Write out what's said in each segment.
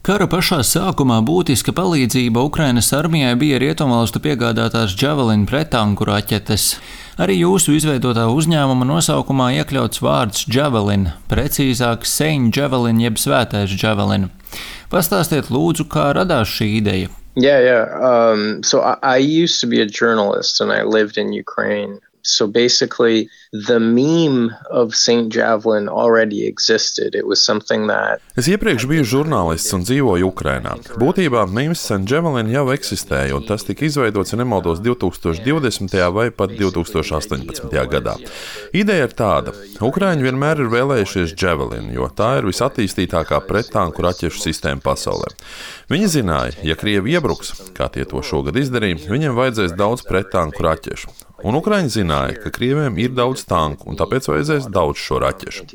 Kara pašā sākumā būtiska palīdzība Ukrainas armijai bija rietumvalstu piegādātās Javelin pretanku raķetes. Arī jūsu izveidotā uzņēmuma nosaukumā iekļauts vārds Javelin, precīzāk Saint Javelin jeb Svētais Javelin. Pastāstiet lūdzu, kā radās šī ideja. Yeah, yeah. Um, so I, I used to be a journalist and I lived in Ukraine So basically, the meme of St. Javelin already existed. It was something that. Es iepriekš biju žurnālists un dzīvoju Ukrajinā. Būtībā mīmīms St. Javelin jau eksistēja, un tas tika izveidots, ja nemaldos, 2020. vai pat 2018. gadā. Ideja ir tāda: Ukrāņi vienmēr ir vēlējušies Javelin, jo tā ir visattīstītākā pretanku raķešu sistēma pasaulē. Viņi zināja, ja Krievi iebruks, kā tie to šogad izdarīja, viņiem vajadzēs daudz pretanku raķešu. Un Ukrāņi zināja, ka Krievijam ir daudz tanku, un tāpēc vajadzēs daudz šo raķešu.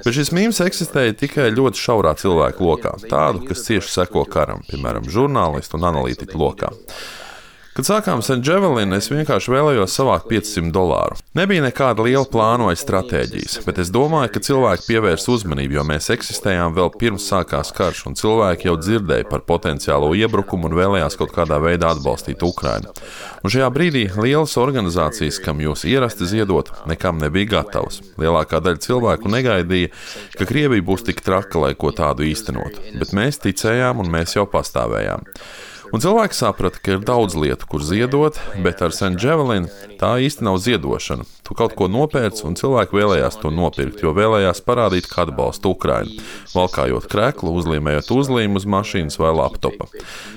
Bet šis mīmīms eksistēja tikai ļoti šaurā cilvēku lokā, tādu, kas cieši seko karam, piemēram, žurnālistu un analītiķu lokā. Kad sākām St. Javelin, es vienkārši vēlējos savākt 500 dolāru. Nebija nekāda liela plāna vai stratēģijas, bet es domāju, ka cilvēki pievērs uzmanību, jo mēs eksistējām vēl pirms sākās karš, un cilvēki jau dzirdēja par potenciālo iebrukumu un vēlējās kaut kādā veidā atbalstīt Ukrainu. Un šajā brīdī lielas organizācijas, kam jūs ierasti ziedot, nekam nebija gatavas. Lielākā daļa cilvēku negaidīja, ka Krievija būs tik traka, lai ko tādu īstenotu, bet mēs ticējām un mēs jau pastāvējām. Un cilvēki saprata, ka ir daudz lietu, kur ziedot, bet ar St. Javelin tā īsti nav ziedošana. Tu kaut ko nopērci, un cilvēki vēlējās to nopirkt, jo vēlējās parādīt, ka atbalsta Ukrainu, valkājot krēklu, uzlīmējot uzlīmu uz mašīnas vai laptopa.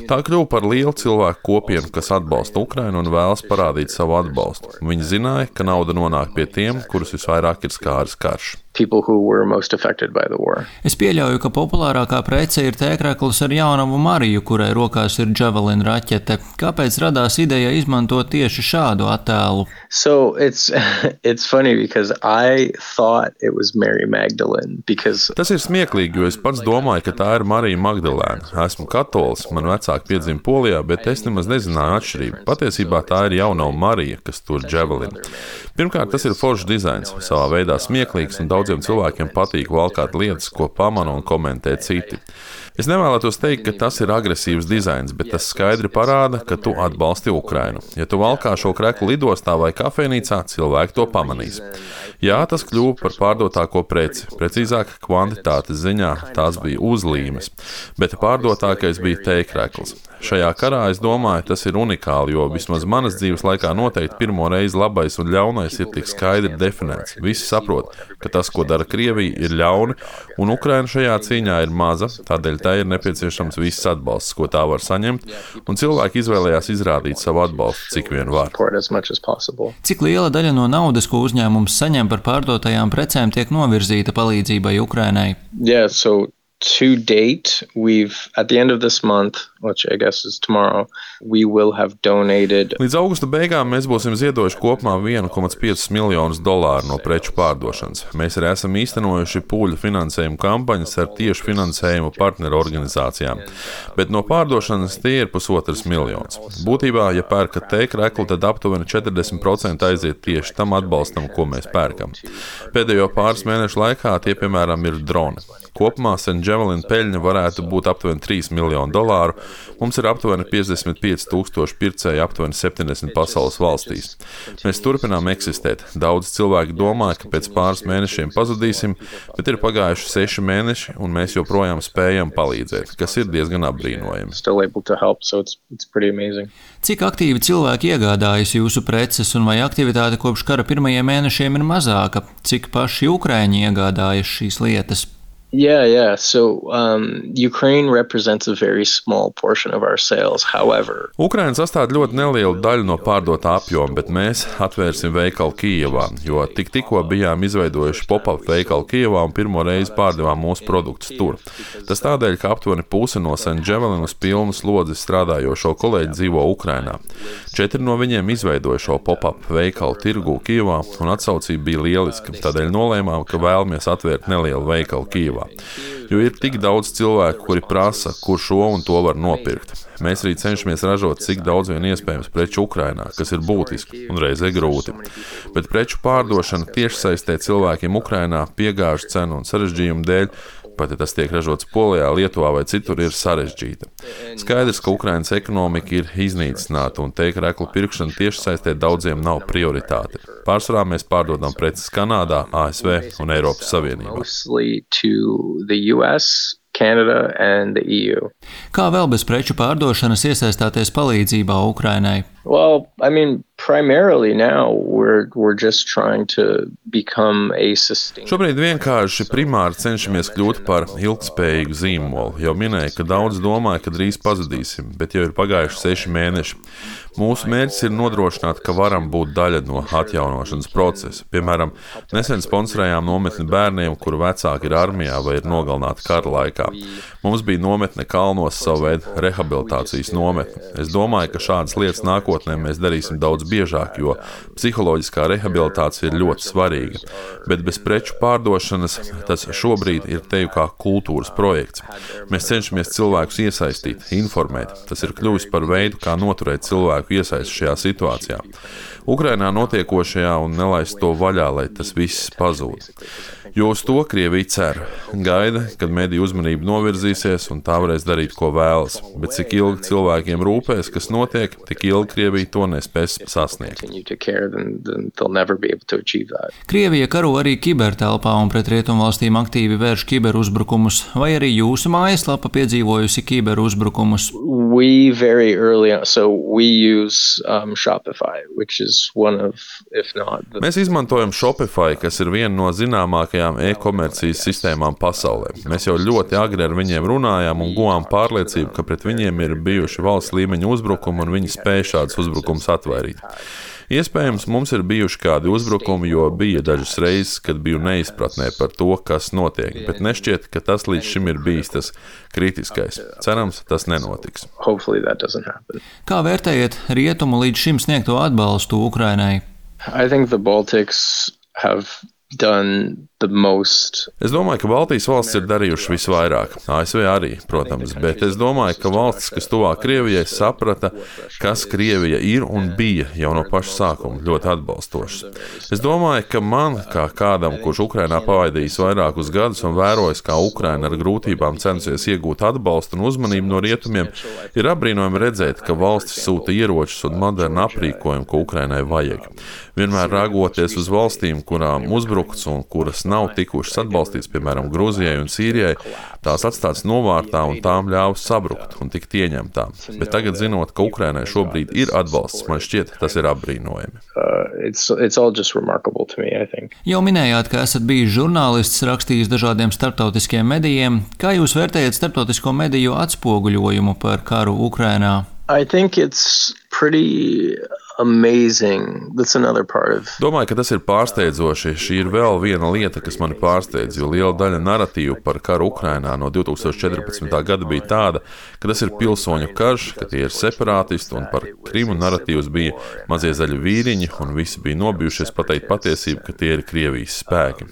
Tā kļuva par lielu cilvēku kopienu, kas atbalsta Ukrainu un vēlas parādīt savu atbalstu. Viņi zināja, ka nauda nonāk pie tiem, kurus visvairāk ir skāris karš people who were most affected by the war. Es pieļauju, ka populārākā prece ir tēkrakls ar jaunavu Mariju, kurai rokās ir Javelin raķete. Kāpēc radās ideja izmantot tieši šādu attēlu? So it's it's funny because I thought it was Mary Magdalene because Tas ir smieklīgi, jo es pats domāju, ka tā ir Marija Magdalēna. Esmu katolis, man vecāki piedzima Polijā, bet es nemaz nezināju atšķirību. Patiesībā tā ir jaunā Marija, kas tur Javelin. Pirmkārt, tas ir foršs dizains, savā veidā smieklīgs un daudz daudziem cilvēkiem patīk valkāt lietas, ko pamana un komentē citi. Es nevēlētos teikt, ka tas ir agresīvs dizains, bet tas skaidri parāda, ka tu atbalsti Ukrainu. Ja tu valkā šo kreklu lidostā vai kafejnīcā, cilvēki to pamanīs. Jā, tas kļuva par pārdotāko preci. Precīzāk, kvantitātes ziņā tās bija uzlīmes, bet pārdotākais bija tēkrekls. Šajā karā es domāju, tas ir unikāli, jo vismaz manas dzīves laikā noteikti pirmo reizi labais un ļaunais ir tik skaidri definēts. Visi saprot, ka tas, ko dara Krievija, ir ļauni, un Ukraina šajā cīņā ir maza, tādēļ tai ir nepieciešams viss atbalsts, ko tā var saņemt, un cilvēki izvēlējās izrādīt savu atbalstu, cik vien var. Cik liela daļa no naudas, ko uzņēmums saņem par pārdotajām precēm, tiek novirzīta palīdzībai Ukrainai? Yeah, so to date, we've at the end of this month, which I guess is tomorrow, we will have donated. Līdz augusta beigām mēs būsim ziedojuši kopumā 1,5 miljonus dolāru no preču pārdošanas. Mēs arī esam īstenojuši pūļu finansējumu kampaņas ar tiešu finansējumu partneru organizācijām, bet no pārdošanas tie ir pusotrs miljons. Būtībā, ja pērkat tēkreklu, tad aptuveni 40% aiziet tieši tam atbalstam, ko mēs pērkam. Pēdējo pāris mēnešu laikā tie, piemēram, ir droni. Kopumā St. Javelin peļņa varētu būt aptuveni 3 miljoni dolāru. Mums ir aptuveni 55 tūkstoši pircēji aptuveni 70 pasaules valstīs. Mēs turpinām eksistēt. Daudz cilvēki domā, ka pēc pāris mēnešiem pazudīsim, bet ir pagājuši seši mēneši, un mēs joprojām spējam palīdzēt, kas ir diezgan apbrīnojami. Cik aktīvi cilvēki iegādājas jūsu preces, un vai aktivitāte kopš kara pirmajiem mēnešiem ir mazāka? Cik paši Ukrāņi iegādājas šīs lietas? Yeah, yeah. So um, Ukraine represents a very small portion of our sales. However, Ukraina sastāv ļoti nelielu daļu no pārdotā apjoma, bet mēs atvērsim veikalu Kijavā, jo tik tikko bijām izveidojuši pop-up veikalu Kijavā un pirmo reizi pārdevām mūsu produktus tur. Tas tādēļ, ka aptuveni puse no St. Javelinas pilnu slodzi strādājošo kolēģi dzīvo Ukrainā. Četri no viņiem izveidoja šo pop-up veikalu tirgu Kijavā, un atsaucība bija lieliska. Tādēļ nolēmām, ka vēlamies atvērt nelielu veikalu Kijavā. Lietuvā. Jo ir tik daudz cilvēku, kuri prasa, kur šo un to var nopirkt. Mēs arī cenšamies ražot cik daudz vien iespējams preču Ukrajinā, kas ir būtiski un reizē grūti. Bet preču pārdošana tiešsaistē cilvēkiem Ukrajinā piegāžu cenu un sarežģījumu dēļ pat ja tas tiek ražots Polijā, Lietuvā vai citur, ir sarežģīta. Skaidrs, ka Ukrainas ekonomika ir iznīcināta un teikt reklu pirkšana tieši saistē daudziem nav prioritāte. Pārsvarā mēs pārdodam preces Kanādā, ASV un Eiropas Savienībā. EU. Kā vēl bez preču pārdošanas iesaistāties palīdzībā Ukrainai? Well, I mean, primarily now we're, we're just trying to become a sustainable. Šobrīd vienkārši primāri cenšamies kļūt par ilgspējīgu zīmolu. Jau minēju, ka daudz domāja, ka drīz pazudīsim, bet jau ir pagājuši seši mēneši. Mūsu mērķis ir nodrošināt, ka varam būt daļa no atjaunošanas procesa. Piemēram, nesen sponsorējām nometni bērniem, kuru vecāki ir armijā vai ir nogalināti kara laikā. Mums bija nometne kalnos, savu veidu rehabilitācijas nometne. Es domāju, ka šādas lietas nākotnē mēs darīsim daudz biežāk, jo psiholoģiskā rehabilitācija ir ļoti svarīga. Bet bez preču pārdošanas tas šobrīd ir teju kā kultūras projekts. Mēs cenšamies cilvēkus iesaistīt, informēt. Tas ir kļuvis par veidu, kā noturēt cilvēku iesaistu šajā situācijā. Ukrainā notiekošajā un nelaist to vaļā, lai tas viss pazūd. Jo uz to Krievija cer. Gaida, kad mediju uzmanība novirzīsies un tā varēs darīt, ko vēlas. Bet cik ilgi cilvēkiem rūpēs, kas notiek, tik ilgi Krievija to nespēs sasniegt. Krievija karo arī kibertelpā un pret rietumvalstīm aktīvi vērš kiberuzbrukumus, vai arī jūsu mājaslapa piedzīvojusi kiberuzbrukumus? We very early on, so we use um, Shopify, which is one of, if not. The... Mēs izmantojam Shopify, kas ir viena no zināmākajām e-komercijas sistēmām pasaulē. Mēs jau ļoti agri ar viņiem runājām un guvām pārliecību, ka pret viņiem ir bijuši valsts līmeņa uzbrukumi un viņi spēj šādus uzbrukumus atvairīt. Iespējams, mums ir bijuši kādi uzbrukumi, jo bija dažas reizes, kad biju neizpratnē par to, kas notiek, bet nešķiet, ka tas līdz šim ir bijis tas kritiskais. Cerams, tas nenotiks. Kā vērtējat rietumu līdz šim sniegto atbalstu Ukrainai? I think the Baltics have done Es domāju, ka Baltijas valsts ir darījušas visvairāk. ASV arī, protams, bet es domāju, ka valstis, kas tuvāk Krievijai, saprata, kas Krievija ir un bija jau no paša sākuma ļoti atbalstošas. Es domāju, ka man, kā kādam, kurš Ukrainā pavadījis vairākus gadus un vērojis, kā Ukraina ar grūtībām censies iegūt atbalstu un uzmanību no rietumiem, ir apbrīnojami redzēt, ka valstis sūta ieročus un modernu aprīkojumu, ko Ukrainai vajag. Vienmēr rāgoties uz valstīm, kurām uzbrukts un kuras nav tikušas atbalstītas, piemēram, Grūzijai un Sīrijai, tās atstātas novārtā un tām ļāvis sabrukt un tikt ieņemtām. Bet tagad, zinot, ka Ukrainai šobrīd ir atbalsts, man šķiet, tas ir apbrīnojami. Uh, it's, it's me, Jau minējāt, ka esat bijis žurnālists, rakstījis dažādiem starptautiskiem medijiem. Kā jūs vērtējat starptautisko mediju atspoguļojumu par karu Ukrainā? I think it's pretty amazing. That's another part of. Domāju, ka tas ir pārsteidzoši. Šī ir vēl viena lieta, kas mani pārsteidz, jo liela daļa narratīvu par karu Ukrainā no 2014. gada bija tāda, ka tas ir pilsoņu karš, ka tie ir separātisti, un par Krimu narratīvs bija mazie zaļi vīriņi, un visi bija nobijušies pateikt patiesību, ka tie ir Krievijas spēki.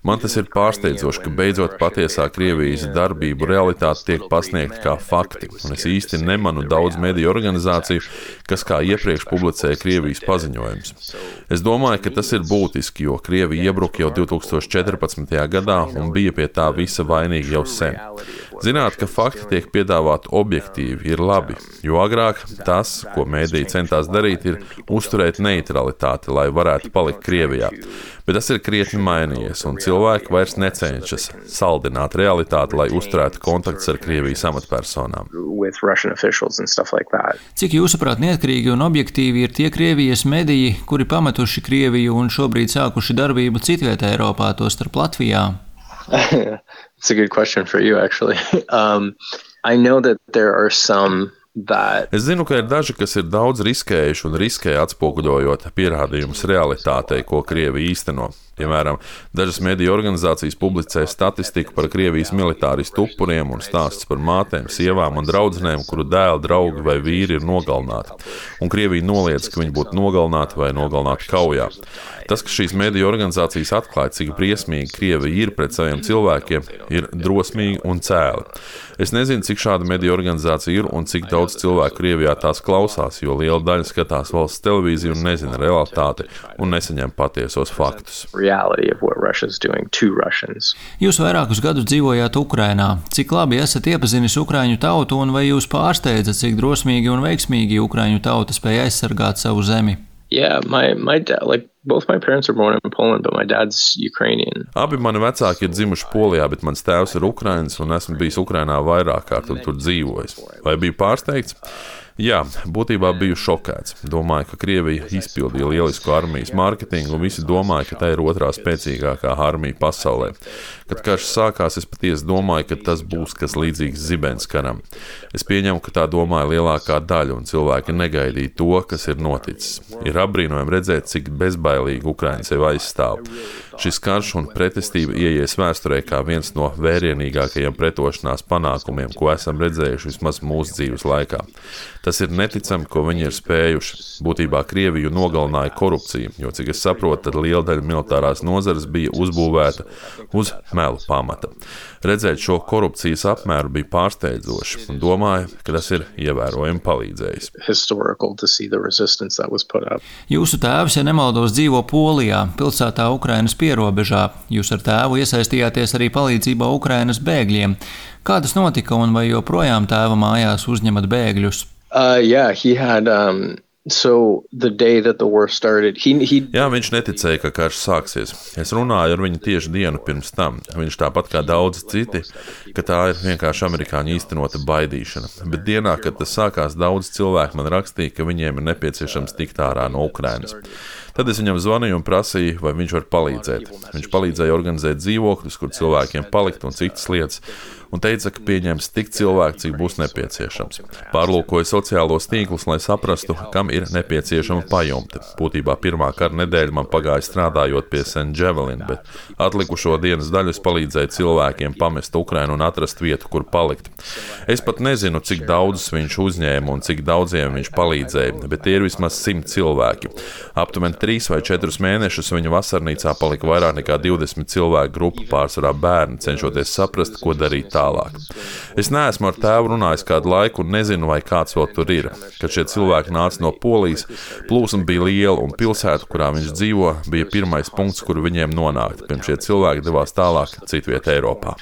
Man tas ir pārsteidzoši, ka beidzot patiesā Krievijas darbību realitāte tiek pasniegta kā fakti, un es īsti nemanu daudz mediju organizāciju, kas kā iepriekš publicēja Krievijas paziņojumus. Es domāju, ka tas ir būtiski, jo Krievija iebruka jau 2014. gadā un bija pie tā visa vainīga jau sen. Zināt, ka fakti tiek piedāvāti objektīvi, ir labi, jo agrāk tas, ko mēdīji centās darīt, ir uzturēt neutralitāti, lai varētu palikt Krievijā. Bet tas ir krietni mainījies, un cilvēki vairs necenšas saldināt realitāti, lai uzturētu kontaktus ar Krievijas amatpersonām. Cik jūsuprāt, neatkarīgi un objektīvi ir tie Krievijas mediji, kuri pametuši Krieviju un šobrīd sākuši darbību citvietā Eiropā, tostarp Latvijā? It's a good question for you, actually. Um, I know that there are some Es zinu, ka ir daži, kas ir daudz riskējuši un riskē atspoguļojot pierādījumus realitātei, ko Krievija īsteno. Piemēram, dažas mediju organizācijas publicē statistiku par Krievijas militāristu upuriem un stāstus par mātēm, sievām un draudzenēm, kuru dēli, draugi vai vīri ir nogalināti. Un Krievija noliedz, ka viņi būtu nogalināti vai nogalināti kaujā. Tas, ka šīs mediju organizācijas atklāja, cik briesmīgi Krievija ir pret saviem cilvēkiem, ir drosmīgi un cēli. Es nezinu, cik šāda mediju organizācija ir un cik daudz cilvēku Krievijā tās klausās, jo liela daļa skatās valsts televīziju un nezina realitāti un nesaņem patiesos faktus. reality of what Russia's doing to Russians. Jūs vairākus gadus dzīvojāt Ukrainā. Cik labi esat iepazinis Ukrāņu tautu un vai jūs pārsteidzat, cik drosmīgi un veiksmīgi Ukrāņu tauta spēja aizsargāt savu zemi? Yeah, my my dad like both my parents are born in Poland, but my dad's Ukrainian. Abi mani vecāki ir dzimuši Polijā, bet mans tēvs ir Ukrainis un esmu bijis Ukrainā vairāk kārt un tur dzīvojis. Vai biju pārsteigts? Jā, būtībā biju šokēts. Domāju, ka Krievija izpildīja lielisku armijas mārketingu, un visi domāja, ka tā ir otrā spēcīgākā armija pasaulē. Kad karš sākās, es patiesi domāju, ka tas būs kas līdzīgs zibens karam. Es pieņemu, ka tā domāja lielākā daļa, un cilvēki negaidīja to, kas ir noticis. Ir apbrīnojami redzēt, cik bezbailīgi Ukraiņi sevi aizstāv. Šis karš un pretestība ieies vēsturē kā viens no vērienīgākajiem pretošanās panākumiem, ko esam redzējuši vismaz mūsu dzīves laikā. Tas ir neticami, ko viņi ir spējuši. Būtībā Krieviju nogalināja korupcija, jo, cik es saprotu, tad liela daļa militārās nozares bija uzbūvēta uz melu pamata. Redzēt šo korupcijas apmēru bija pārsteidzoši, un domāju, ka tas ir ievērojami palīdzējis. Jūsu tēvs, ja nemaldos, dzīvo Polijā, pilsētā Ukrainas pierobežā. Jūs ar tēvu iesaistījāties arī palīdzībā Ukrainas bēgļiem. Kā tas notika un vai joprojām tēva mājās uzņemat bēgļus? Uh, yeah, he had. Um, so the day that the war started, he, he... Jā, viņš neticēja, ka karš sāksies. Es runāju ar viņu tieši dienu pirms tam. Viņš tāpat kā daudzi citi, ka tā ir vienkārši amerikāņu īstenota baidīšana. Bet dienā, kad tas sākās, daudz cilvēku man rakstīja, ka viņiem ir nepieciešams tikt ārā no Ukrainas. Tad es viņam zvanīju un prasīju, vai viņš var palīdzēt. Viņš palīdzēja organizēt dzīvokļus, kur cilvēkiem palikt un citas lietas un teica, ka pieņems tik cilvēku, cik būs nepieciešams. Pārlūkoja sociālos tīklus, lai saprastu, kam ir nepieciešama pajumte. Būtībā pirmā kara nedēļa man pagāja strādājot pie St. Javelin, bet atlikušo dienas daļu es palīdzēju cilvēkiem pamest Ukrainu un atrast vietu, kur palikt. Es pat nezinu, cik daudzus viņš uzņēma un cik daudziem viņš palīdzēja, bet tie ir vismaz simt cilvēki. Aptuveni trīs vai četrus mēnešus viņa vasarnīcā palika vairāk nekā 20 cilvēku grupa, pārsvarā bērni, cenšoties saprast, ko darīt tālāk. Es neesmu ar tēvu runājis kādu laiku un nezinu, vai kāds vēl tur ir. Kad šie cilvēki nāca no Polijas, plūsma bija liela un pilsēta, kurā viņš dzīvo, bija pirmais punkts, kur viņiem nonākt. Pirms šie cilvēki devās tālāk citvietā Eiropā.